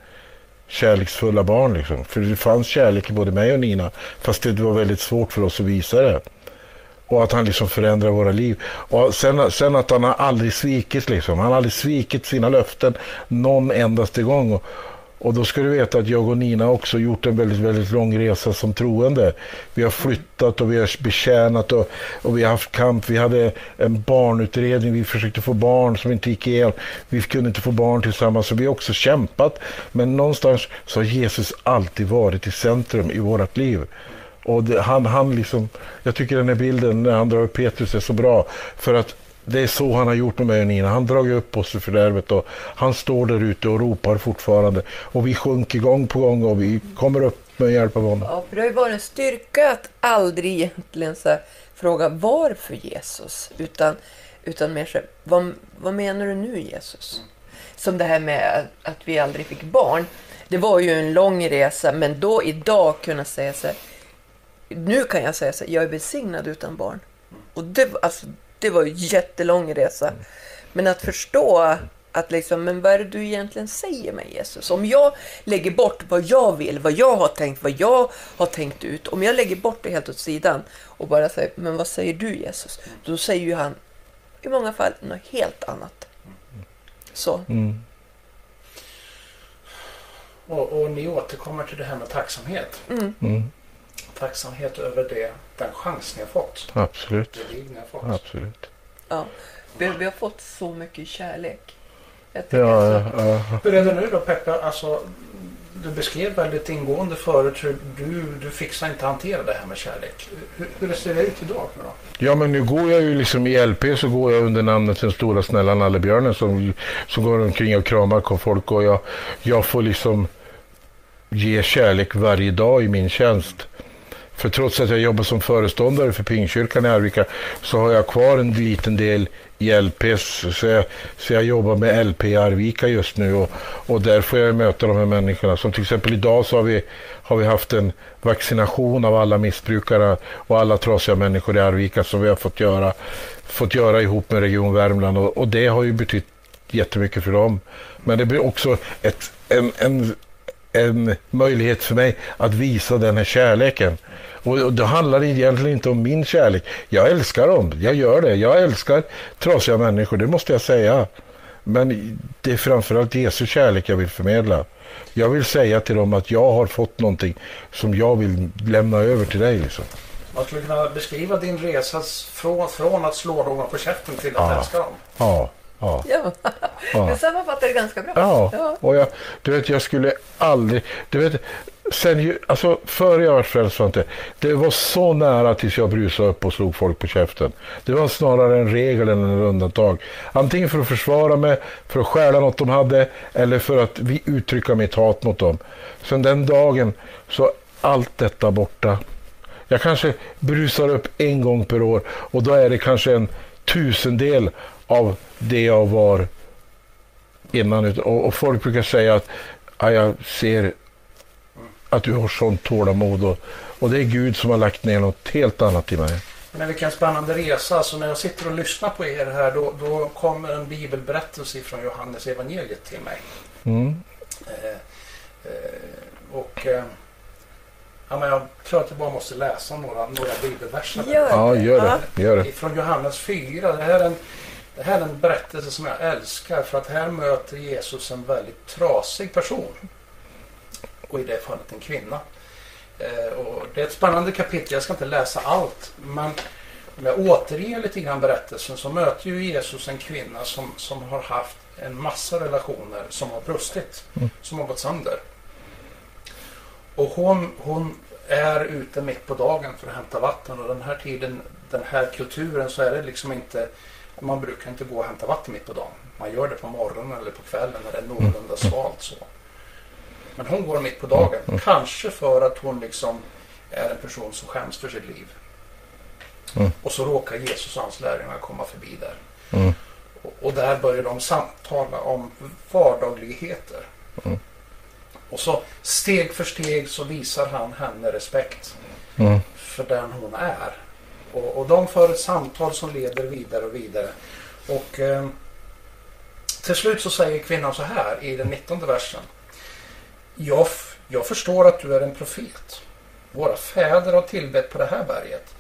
kärleksfulla barn. Liksom. För det fanns kärlek i både mig och Nina, fast det var väldigt svårt för oss att visa det. Och att han liksom förändrar våra liv. Och sen, sen att han har aldrig svikit. Liksom. Han har aldrig svikit sina löften någon endaste gång. Och, och då ska du veta att jag och Nina också gjort en väldigt, väldigt lång resa som troende. Vi har flyttat och vi har betjänat och, och vi har haft kamp. Vi hade en barnutredning. Vi försökte få barn som inte gick igenom. Vi kunde inte få barn tillsammans. Så vi har också kämpat. Men någonstans så har Jesus alltid varit i centrum i vårt liv. Och det, han, han liksom, jag tycker den här bilden när han drar upp Petrus är så bra. För att det är så han har gjort med mig och Nina. Han drar upp oss ur fördärvet och han står där ute och ropar fortfarande. Och vi sjunker gång på gång och vi kommer upp med hjälp av honom. Ja, för det har ju varit en styrka att aldrig egentligen så fråga varför Jesus, utan, utan mer så här, vad, vad menar du nu Jesus? Som det här med att vi aldrig fick barn. Det var ju en lång resa, men då idag kunna säga så här, nu kan jag säga så här, jag är välsignad utan barn. Och det, alltså, det var ju en jättelång resa. Men att förstå att liksom, men vad är det du egentligen säger med Jesus? Om jag lägger bort vad jag vill, vad jag har tänkt, vad jag har tänkt ut. Om jag lägger bort det helt åt sidan och bara säger, men vad säger du Jesus? Då säger ju han i många fall något helt annat. Så. Mm. Och, och ni återkommer till det här med tacksamhet. Mm. Mm. Tacksamhet över det, den chans ni har fått. Absolut. Det liv ni har fått. Absolut. Ja. Vi, vi har fått så mycket kärlek. Jag Ja, alltså, ja, ja. Hur är det nu då Pekka? Alltså, du beskrev väldigt ingående förut hur du, du fixar inte att hantera det här med kärlek. Hur, hur ser det ut idag nu då? Ja, men nu går jag ju liksom i LP så går jag under namnet Den stora snälla nallebjörnen som, som går omkring och kramar på folk och jag, jag får liksom ge kärlek varje dag i min tjänst. För trots att jag jobbar som föreståndare för Pingkyrkan i Arvika så har jag kvar en liten del i LPs. Så jag, så jag jobbar med LP i Arvika just nu och, och där får jag möta de här människorna. Som till exempel idag så har vi, har vi haft en vaccination av alla missbrukare och alla trasiga människor i Arvika som vi har fått göra, fått göra ihop med Region Värmland och, och det har ju betytt jättemycket för dem. Men det blir också ett, en, en en möjlighet för mig att visa den här kärleken. Och det handlar egentligen inte om min kärlek. Jag älskar dem, jag gör det. Jag älskar trasiga människor, det måste jag säga. Men det är framförallt Jesu kärlek jag vill förmedla. Jag vill säga till dem att jag har fått någonting som jag vill lämna över till dig. Liksom. Man skulle kunna beskriva din resa från, från att slå någon på käften till att Ja. älska dem. Ja, ja, Ja, ja. du sammanfattar det ganska bra. Ja, Ja. och jag, du vet, jag skulle aldrig... Du vet, sen ju, alltså, före jag var frälst Svante, det var så nära tills jag brusade upp och slog folk på käften. Det var snarare en regel än en undantag. Antingen för att försvara mig, för att stjäla något de hade, eller för att vi uttrycka mitt hat mot dem. Sen den dagen så allt detta borta. Jag kanske brusar upp en gång per år och då är det kanske en tusendel av det jag var innan. Och, och folk brukar säga att ja, jag ser att du har sånt tålamod och, och det är Gud som har lagt ner något helt annat i mig. Men vilken spännande resa. Så när jag sitter och lyssnar på er här då, då kommer en bibelberättelse från Johannes evangeliet till mig. Mm. Eh, eh, och eh, ja, men jag tror att jag bara måste läsa några, några bibelverser. Gör Ja, det. gör Ja. det. Gör det. Från Johannes 4. Det här, är en, det här är en berättelse som jag älskar för att här möter Jesus en väldigt trasig person. Och i det fallet en kvinna. Eh, och det är ett spännande kapitel. Jag ska inte läsa allt. Men om jag återger lite grann berättelsen så möter ju Jesus en kvinna som, som har haft en massa relationer som har brustit. Mm. Som har gått sönder. Och hon, hon är ute mitt på dagen för att hämta vatten och den här tiden, den här kulturen så är det liksom inte man brukar inte gå och hämta vatten mitt på dagen. Man gör det på morgonen eller på kvällen när det är någorlunda svalt så. Men hon går mitt på dagen. Kanske för att hon liksom är en person som skäms för sitt liv. Mm. Och så råkar Jesus och hans lärjungar komma förbi där. Mm. Och, och där börjar de samtala om vardagligheter. Mm. Och så steg för steg så visar han henne respekt Mm. för den hon är. Och, och de för ett samtal som leder vidare och vidare. Och eh, till slut så säger kvinnan så här i den 19 versen. Jag, jag förstår att du är en profet. Våra fäder har tillbett på det här berget.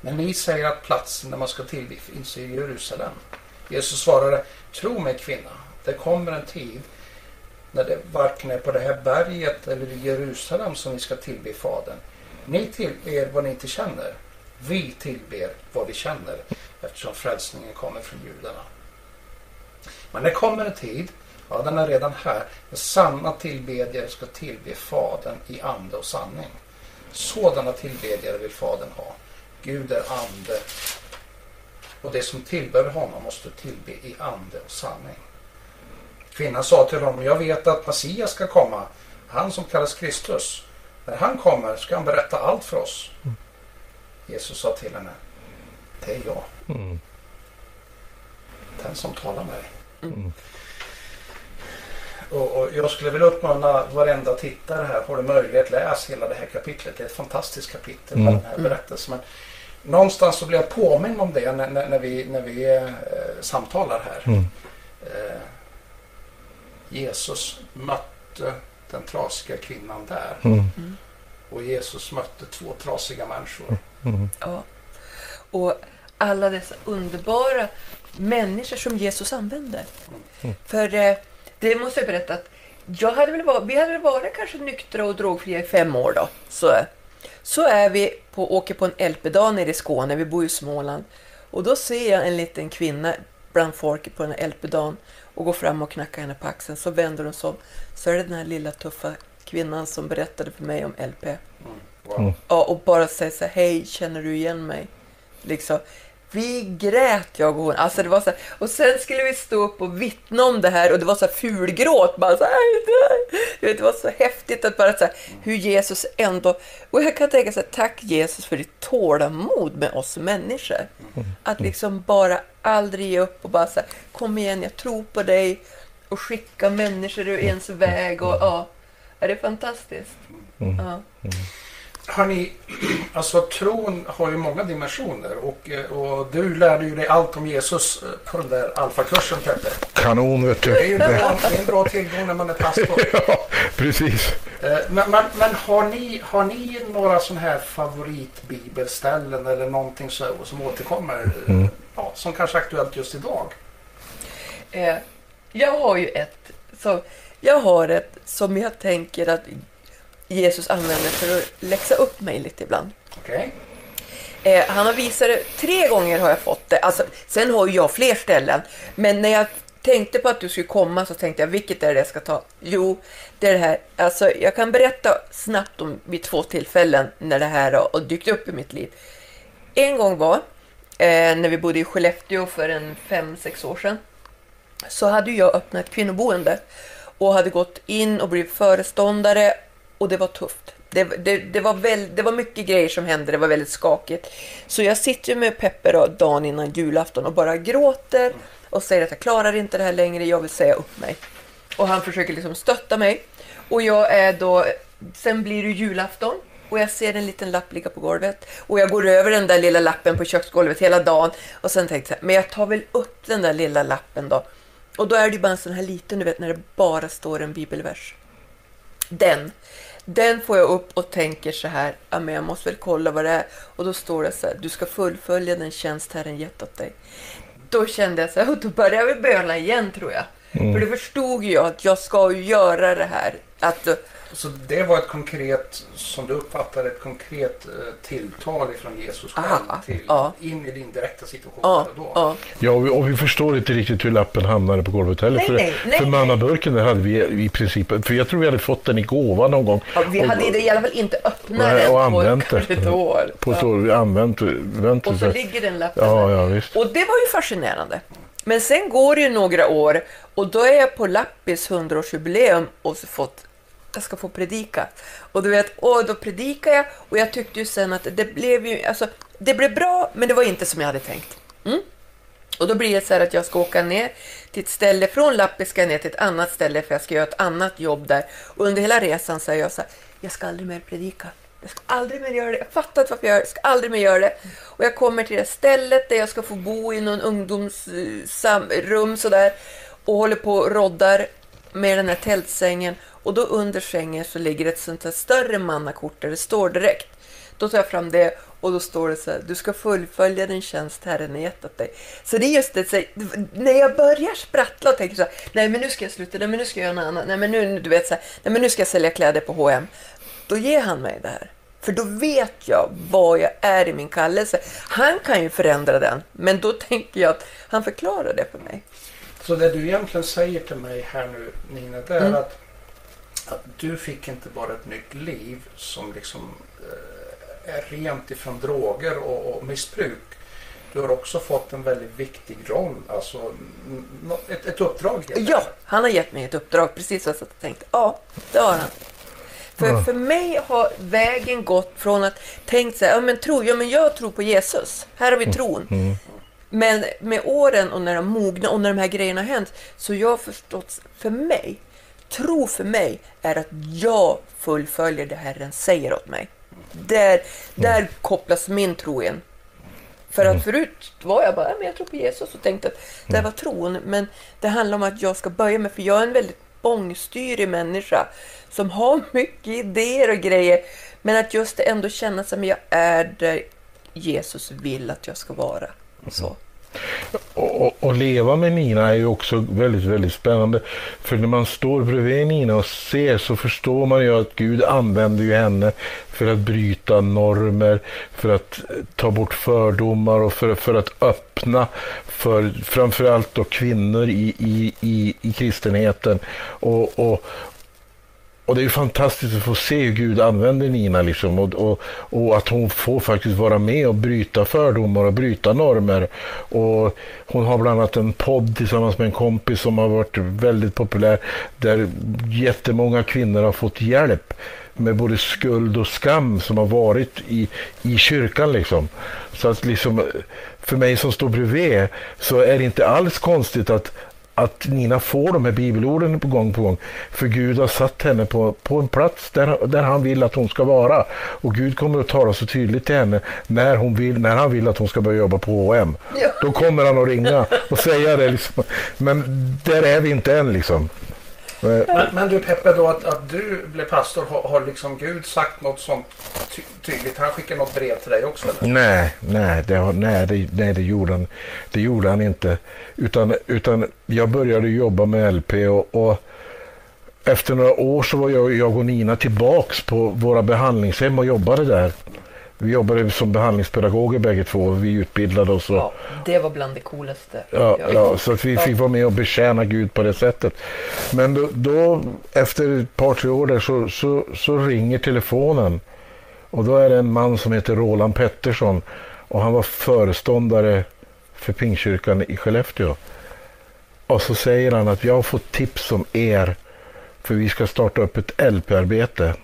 Men ni säger att platsen där man ska tillbe finns i Jerusalem. Jesus svarade, tro mig kvinna, det kommer en tid när det varken är på det här berget eller i Jerusalem som ni ska tillbe Fadern. Ni tillber vad ni inte känner. Vi tillber vad vi känner eftersom frälsningen kommer från judarna. Men det kommer en tid, ja den är redan här, när sanna tillbedjare ska tillbe Fadern i ande och sanning. Sådana tillbedjare vill Fadern ha. Gud är ande och det som tillber honom måste tillbe i ande och sanning. Kvinnan sa till honom, jag vet att Messias ska komma, han som kallas Kristus. När han kommer ska han berätta allt för oss. Mm. Jesus sa till henne, det är jag, Mm. den som talar med dig. Mm. Och, och jag skulle vilja uppmana varenda tittare här, har du möjlighet, läs hela det här kapitlet. Det är ett fantastiskt kapitel med Mm. den här berättelsen. Men någonstans så blir jag påminn om det när, när, när vi, när vi eh, samtalar här. Mm. Eh, Jesus mötte den trasiga kvinnan där. Mm. Och Jesus mötte två trasiga människor. Mm. Ja. Och alla dessa underbara människor som Jesus använde. Mm. För eh, det måste jag berätta att jag hade väl varit, vi hade väl varit kanske nyktra och drogfria i fem år då. Så, så är vi på, åker på en LP-dag nere i Skåne, vi bor i Småland. Och då ser jag en liten kvinna bland folket på den här LP-dagen och går fram och knackar henne på axeln. Så vänder hon sig om. Så är det den här lilla tuffa kvinnan som berättade för mig om LP. Mm. Wow. Mm. Ja, och bara säga så här, hej, känner du igen mig? Liksom. Vi grät, jag och hon. Alltså det var så här, och sen skulle vi stå upp och vittna om det här och det var så här fulgråt. Bara så här, det var så häftigt att bara så här, hur Jesus ändå... Och jag kan tänka så här, tack Jesus för ditt tålamod med oss människor. Att liksom bara aldrig ge upp och bara så här, kom igen, jag tror på dig. Och skicka människor ur ens väg och ja. Är det fantastiskt? Ja. Hörni, alltså tron har ju många dimensioner och, eh, och du lärde ju dig allt om Jesus eh, på den där alfakursen Peppe. Kanon vet Det är ju du. en bra, det är en bra tillgång när man är pastor. Ja, precis. Eh, Men, men, men har, ni, har ni några sådana här favoritbibelställen eller någonting så, som återkommer? Mm. Ja, som kanske är aktuellt just idag? Eh, jag har ju ett, så, jag har ett som jag tänker att Jesus använder för att läxa upp mig lite ibland. Okej? Eh, han har visat det, tre gånger har jag fått det. Alltså, sen har jag fler ställen. Men när jag tänkte på att du skulle komma så tänkte jag, vilket är det jag ska ta? Jo, det är det här. Alltså, jag kan berätta snabbt om vid två tillfällen när det här har dykt upp i mitt liv. En gång var eh, när vi bodde i Skellefteå för en fem, sex år sedan. Så hade jag öppnat ett kvinnoboende och hade gått in och blivit föreståndare och det var tufft. Det, det, det, var väl, det var mycket grejer som hände, det var väldigt skakigt. Så jag sitter med Peppe dagen innan julafton och bara gråter och säger att jag klarar inte det här längre, jag vill säga upp mig. Och han försöker liksom stötta mig. Och jag är då, sen blir det julafton och jag ser en liten lapp ligga på golvet. Och jag går över den där lilla lappen på köksgolvet hela dagen. Och sen tänkte jag, men jag tar väl upp den där lilla lappen då. Och då är det ju bara en sån här liten, du vet, när det bara står en bibelvers. Den. Den får jag upp och tänker så här, ja men jag måste väl kolla vad det är. Och då står det så här, du ska fullfölja den tjänst Herren gett åt dig. Då kände jag så här, och då började jag väl böla igen tror jag. Mm. För det förstod jag att jag ska ju göra det här. Att så det var ett konkret, som du uppfattar ett konkret eh, tilltal ifrån Jesus själv till, ja. in i din direkta situation ja, då. Ja, ja och, vi, och vi förstår inte riktigt hur lappen hamnade på golvet heller. Nej, för nej, nej, för mannaburken hade vi i princip, för jag tror vi hade fått den i gåva någon gång. Ja, vi och, hade i alla fall inte öppnat den och använt på korridor. På så, vi använt, använt och så ligger den lappen ja, ja, visst. Och det var ju fascinerande. Men sen går det ju några år och då är jag på Lappis 100-årsjubileum och fått jag ska få predika. Och du vet, och då predikade jag och jag tyckte ju sen att det blev ju, alltså, det blev bra, men det var inte som jag hade tänkt. Mm? Och då blir det så här att jag ska åka ner till ett ställe, från Lappiska jag ner till ett annat ställe för jag ska göra ett annat jobb där. Och under hela resan säger jag så här, jag ska aldrig mer predika. Jag ska aldrig mer göra det. Jag fattar inte varför jag gör det. Jag ska aldrig mer göra det. Och jag kommer till det stället där jag ska få bo i någon ungdomsrum sådär. Och håller på och roddar med den här tältsängen. Och då under sängen så ligger ett sånt här större mannakort där det står direkt. Då tar jag fram det och då står det så här, du ska fullfölja den tjänst Herren har gett åt dig. Så det är just det, så, när jag börjar sprattla och tänker så här, nej men nu ska jag sluta, nej men nu ska jag göra något annat, nej men nu, du vet så här, nej men nu ska jag sälja kläder på H&M. Då ger han mig det här. För då vet jag vad jag är i min kallelse. Han kan ju förändra den, men då tänker jag att han förklarar det för mig. Så det du egentligen säger till mig här nu Nina, det är mm. att att du fick inte bara ett nytt liv som liksom eh, är rent ifrån droger och, och missbruk. Du har också fått en väldigt viktig roll, alltså ett, ett uppdrag. Ja, han har gett mig ett uppdrag, precis vad jag tänkte. Ja, det har han. För, ja. för mig har vägen gått från att tänkt så här, ja men tro, ja men jag tror på Jesus. Här har vi tron. Mm. Men med åren och när de mogna och när de här grejerna har hänt, så jag har förstått, för mig, tro för mig är att jag fullföljer det Herren säger åt mig. Där, där mm. kopplas min tro in. För att mm. förut var jag bara, men jag tror på Jesus och tänkte att det mm. var tron. Men det handlar om att jag ska böja mig, för jag är en väldigt bångstyrig människa som har mycket idéer och grejer. Men att just ändå känna som jag är där Jesus vill att jag ska vara. Så. Och, och, leva med Nina är ju också väldigt, väldigt spännande. För när man står bredvid Nina och ser så förstår man ju att Gud använder ju henne för att bryta normer, för att ta bort fördomar och för, för att öppna för framförallt då kvinnor i, i, i, i kristenheten. Och, och, och det är ju fantastiskt att få se hur Gud använder Nina liksom och, och, och, att hon får faktiskt vara med och bryta fördomar och bryta normer. Och hon har bland annat en podd tillsammans med en kompis som har varit väldigt populär där jättemånga kvinnor har fått hjälp med både skuld och skam som har varit i, i kyrkan. Liksom. Så att liksom, för mig som står bredvid så är det inte alls konstigt att, att Nina får de här bibelorden på gång på gång. För Gud har satt henne på, på en plats där, där han vill att hon ska vara. Och Gud kommer att tala så tydligt till henne när, hon vill, när han vill att hon ska börja jobba på H&M. Ja. Då kommer han att ringa och säga det. Liksom. Men där är vi inte än liksom. Men, men, du Peppe, då att, att du blev pastor, har, har liksom Gud sagt något sånt ty tydligt? Han skickade något brev till dig också? Eller? Nej, nej, det, nej, det, nej det, gjorde han, det gjorde han inte. Utan, utan jag började jobba med LP och, och efter några år så var jag, jag och Nina tillbaks på våra behandlingshem och jobbade där. Vi jobbade som behandlingspedagoger bägge två. Vi utbildade oss. Och, Ja, det var bland det coolaste. Ja, ja, så att vi fick vara med och betjäna Gud på det sättet. Men då, då efter ett par, tre år där så, så, så ringer telefonen. Och då är det en man som heter Roland Pettersson. Och han var föreståndare för Pingkyrkan i Skellefteå. Och så säger han att jag har fått tips om er. För vi ska starta upp ett LP-arbete.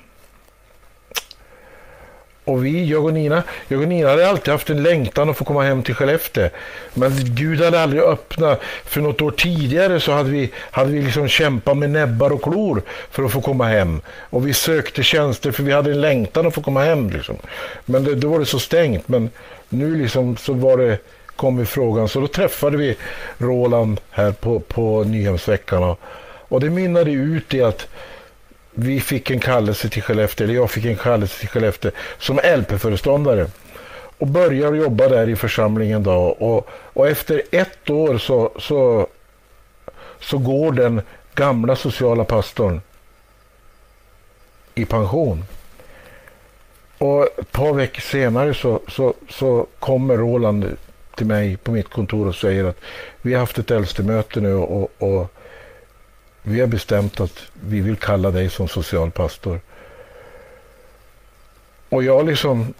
Och vi, jag och Nina, jag och Nina hade alltid haft en längtan att få komma hem till Skellefteå. Men Gud hade aldrig öppnat. För något år tidigare så hade vi, hade vi liksom kämpat med näbbar och klor för att få komma hem. Och vi sökte tjänster för vi hade en längtan att få komma hem. Liksom. Men det, då var det så stängt. Men nu liksom så var det, kom i frågan. Så då träffade vi Roland här på, på Nyhemsveckan. Och, och det mynnade ut i att vi fick en kallelse till Skellefteå, eller jag fick en kallelse till Skellefteå som LP-föreståndare. Och börjar jobba där i församlingen då. Och, och efter ett år så, så, så går den gamla sociala pastorn i pension. Och ett par veckor senare så, så, så kommer Roland till mig på mitt kontor och säger att vi har haft ett äldstemöte nu och, och vi har bestämt att vi vill kalla dig som socialpastor. Och jag liksom...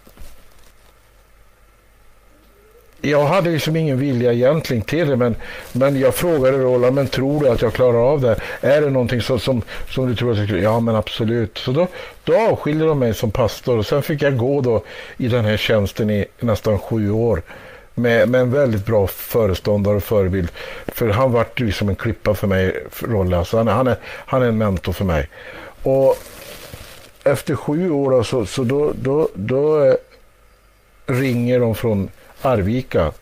Jag hade liksom ingen vilja egentligen till det, men, men jag frågade Roland, men tror du att jag klarar av det? Är det någonting så, som, som du tror att jag skulle... Ja, men absolut. Så då, då avskilde de mig som pastor och sen fick jag gå då i den här tjänsten i nästan sju år med, med en väldigt bra föreståndare och förebild. För han vart liksom en klippa för mig, Rolle. Alltså han, är- han, är, han är en mentor för mig. Och efter sju år då, så, så då, då, då eh, ringer de från Arvika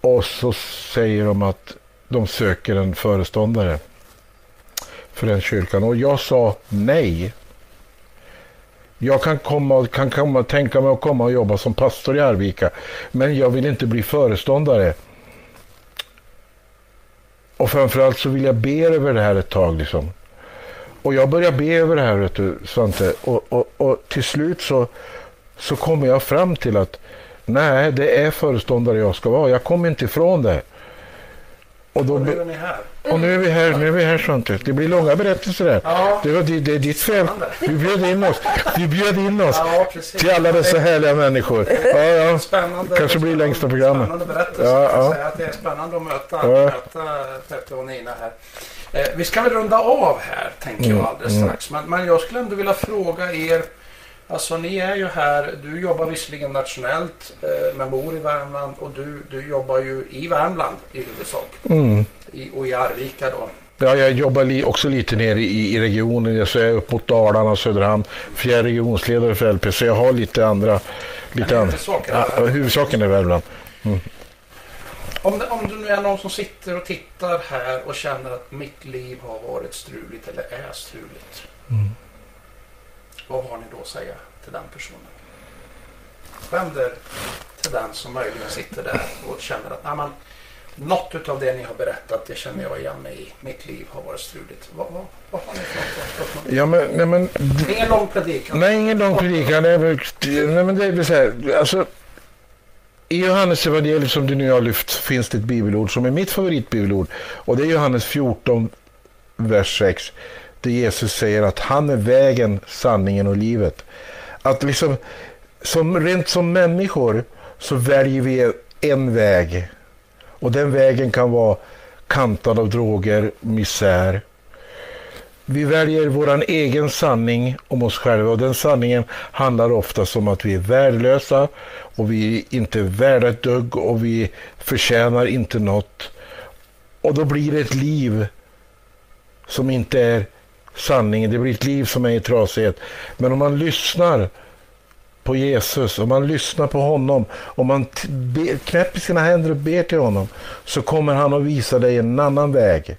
och så säger de att de söker en föreståndare för den kyrkan. Och jag sa nej. Jag kan, komma, kan komma, tänka mig att komma och jobba som pastor i Arvika, men jag vill inte bli föreståndare. Och framförallt så vill jag be över det här ett tag. Liksom. Och jag börjar be över det här, vet du, Svante. Och, och, och till slut så, så kommer jag fram till att nej, det är föreståndare jag ska vara. Jag kommer inte ifrån det. Och, då, Och nu är ni här. Och nu är vi här, nu är vi här Svante. Det blir långa berättelser där. Ja. Det, var, det, det är ditt fel. Du bjöd in oss. Du bjöd in oss Ja, precis. till alla dessa härliga människor. Ja, ja. Spännande. Kanske blir längsta programmet. Spännande berättelse. Ja, ja. säga att det är spännande att möta, Ja. möta Peppe och Nina här. Eh, vi ska väl runda av här, tänker Mm, jag alldeles strax. Men, men jag skulle ändå vilja fråga er. Alltså ni är ju här, du jobbar visserligen nationellt eh, men bor i Värmland och du, du jobbar ju i Värmland i huvudsak. Mm. I, och i Arvika då. Ja, jag jobbar li, också lite nere i, i regionen. Så jag är upp mot Dalarna och Söderhamn. För jag är regionsledare för LP, så jag har lite andra... Lite Men huvudsaken är Ja, huvudsaken är Värmland. Om det, om det nu är någon som sitter och tittar här och känner att mitt liv har varit struligt eller är struligt. Mm. Vad har ni då att säga till den personen? Vänd er till den som möjligen sitter där och känner att "Nej, men, något utav det ni har berättat det känner jag igen mig i. Mitt liv har varit struligt. Vad, vad, vad har ni för något? för något? Ja, men, nej, men, Ingen lång predikan. nej, ingen lång predikan. Det är väl, nej, men det är väl så här. Alltså, I Johannes evangeliet som du nu har lyft finns det ett bibelord som är mitt favoritbibelord. Och det är Johannes 14, vers 6. Där Jesus säger att han är vägen, sanningen och livet. Att liksom, som, rent som människor så väljer vi en väg. Och den vägen kan vara kantad av droger, misär. Vi väljer vår egen sanning om oss själva och den sanningen handlar ofta om att vi är värdelösa och vi är inte värda ett dugg och vi förtjänar inte något. Och då blir det ett liv som inte är sanningen. Det blir ett liv som är i trasighet. Men om man lyssnar på Jesus, om man lyssnar på honom, om man ber, knäpper sina händer och ber till honom, så kommer han att visa dig en annan väg.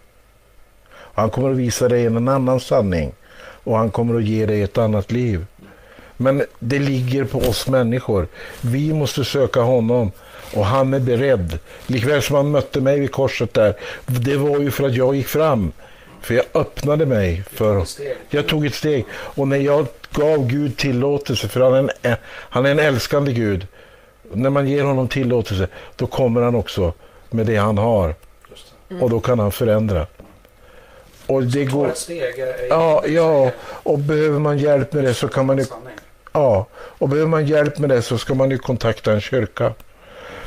Han kommer att visa dig en annan sanning och han kommer att ge dig ett annat liv. Men det ligger på oss människor. Vi måste söka honom och han är beredd. Likväl som han mötte mig vid korset där. Det var ju för att jag gick fram för jag öppnade mig för... Steg. Jag tog ett steg. Och när jag gav Gud tillåtelse, för han är en, han är en älskande Gud. När man ger honom tillåtelse, då kommer han också med det han har. Just Och då kan han förändra. Och det går... ett steg. är- Ja, ja, och behöver man hjälp med det så kan man ju... Ja, och behöver man hjälp med det så ska man ju kontakta en kyrka.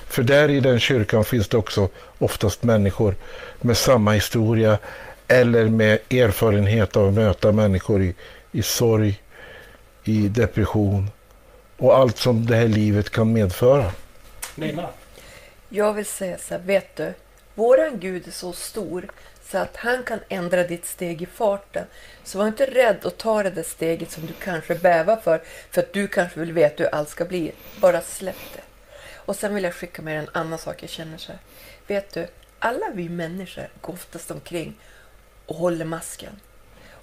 För där i den kyrkan finns det också oftast människor med samma historia eller med erfarenhet av att möta människor i, i sorg, i depression och allt som det här livet kan medföra. Nina. Jag vill säga så här, vet du, våran Gud är så stor så att han kan ändra ditt steg i farten. Så var inte rädd att ta det där steget som du kanske bävar för, för att du kanske vill veta hur allt ska bli. Bara släpp det. Och sen vill jag skicka med en annan sak jag känner så här. Vet du, alla vi människor går oftast omkring och håller masken.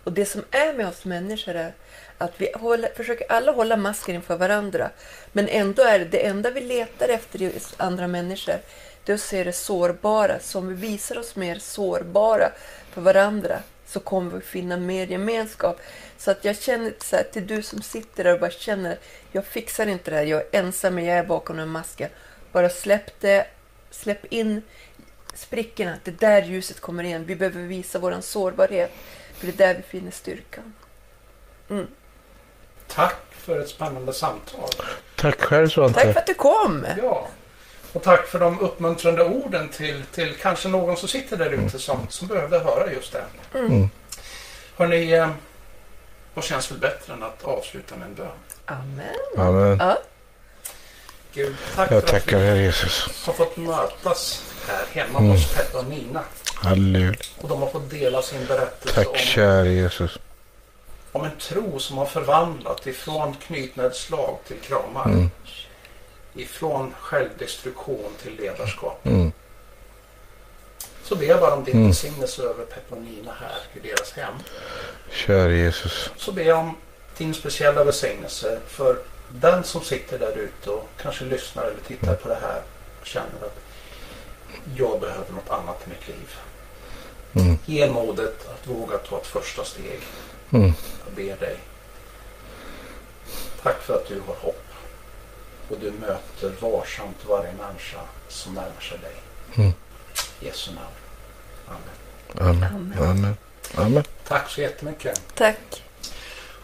Och det som är med oss människor är att vi håller, försöker alla hålla masken inför varandra. Men ändå är det, det enda vi letar efter i andra människor, det är att se det sårbara. Så om vi visar oss mer sårbara för varandra så kommer vi finna mer gemenskap. Så att jag känner så här, till du som sitter där och bara känner, jag fixar inte det här, jag är ensam, jag är bakom den masken. Bara släpp det, släpp in sprickorna, det är där ljuset kommer in. Vi behöver visa vår sårbarhet, för det är där vi finner styrkan. Mm. Tack för ett spännande samtal. Tack själv Svante. Tack för att du kom! Ja. Och tack för de uppmuntrande orden till, till kanske någon som sitter där ute som, som behövde höra just det. Mm. Hörrni, eh, vad känns väl bättre än att avsluta med en bön? Amen. Amen. Ja, Gud, tack Jag för att tackar vi Herre Jesus. har fått mötas här hemma Mm. hos Peppe och Nina. Halleluja. Och de har fått dela sin berättelse Tack om, käre Jesus. om en tro som har förvandlat ifrån knytnävsslag till kramar. Mm. Ifrån självdestruktion till ledarskap. Mm. Så ber jag bara om din Mm. välsignelse över Peppe och Nina här i deras hem. Käre Jesus. Så ber jag om din speciella välsignelse för den som sitter där ute och kanske lyssnar eller tittar på det här och känner att jag behöver något annat i mitt liv. Mm. Ge modet att våga ta ett första steg. Mm. Jag ber dig. Tack för att du har hopp. Och du möter varsamt varje människa som närmar sig dig. Mm. Jesu namn. Amen. Amen. Amen. Amen. Tack så jättemycket. tack.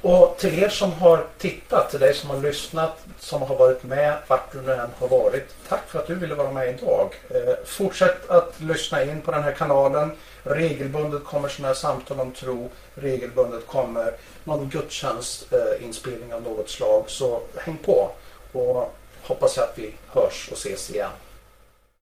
Och till er som har tittat, till dig som har lyssnat, som har varit med, vart du nu än har varit. Tack för att du ville vara med idag. Eh, fortsätt att lyssna in på den här kanalen. Regelbundet kommer sådana här samtal om tro. Regelbundet kommer någon gudstjänstinspelning eh, av något slag. Så häng på och hoppas att vi hörs och ses igen.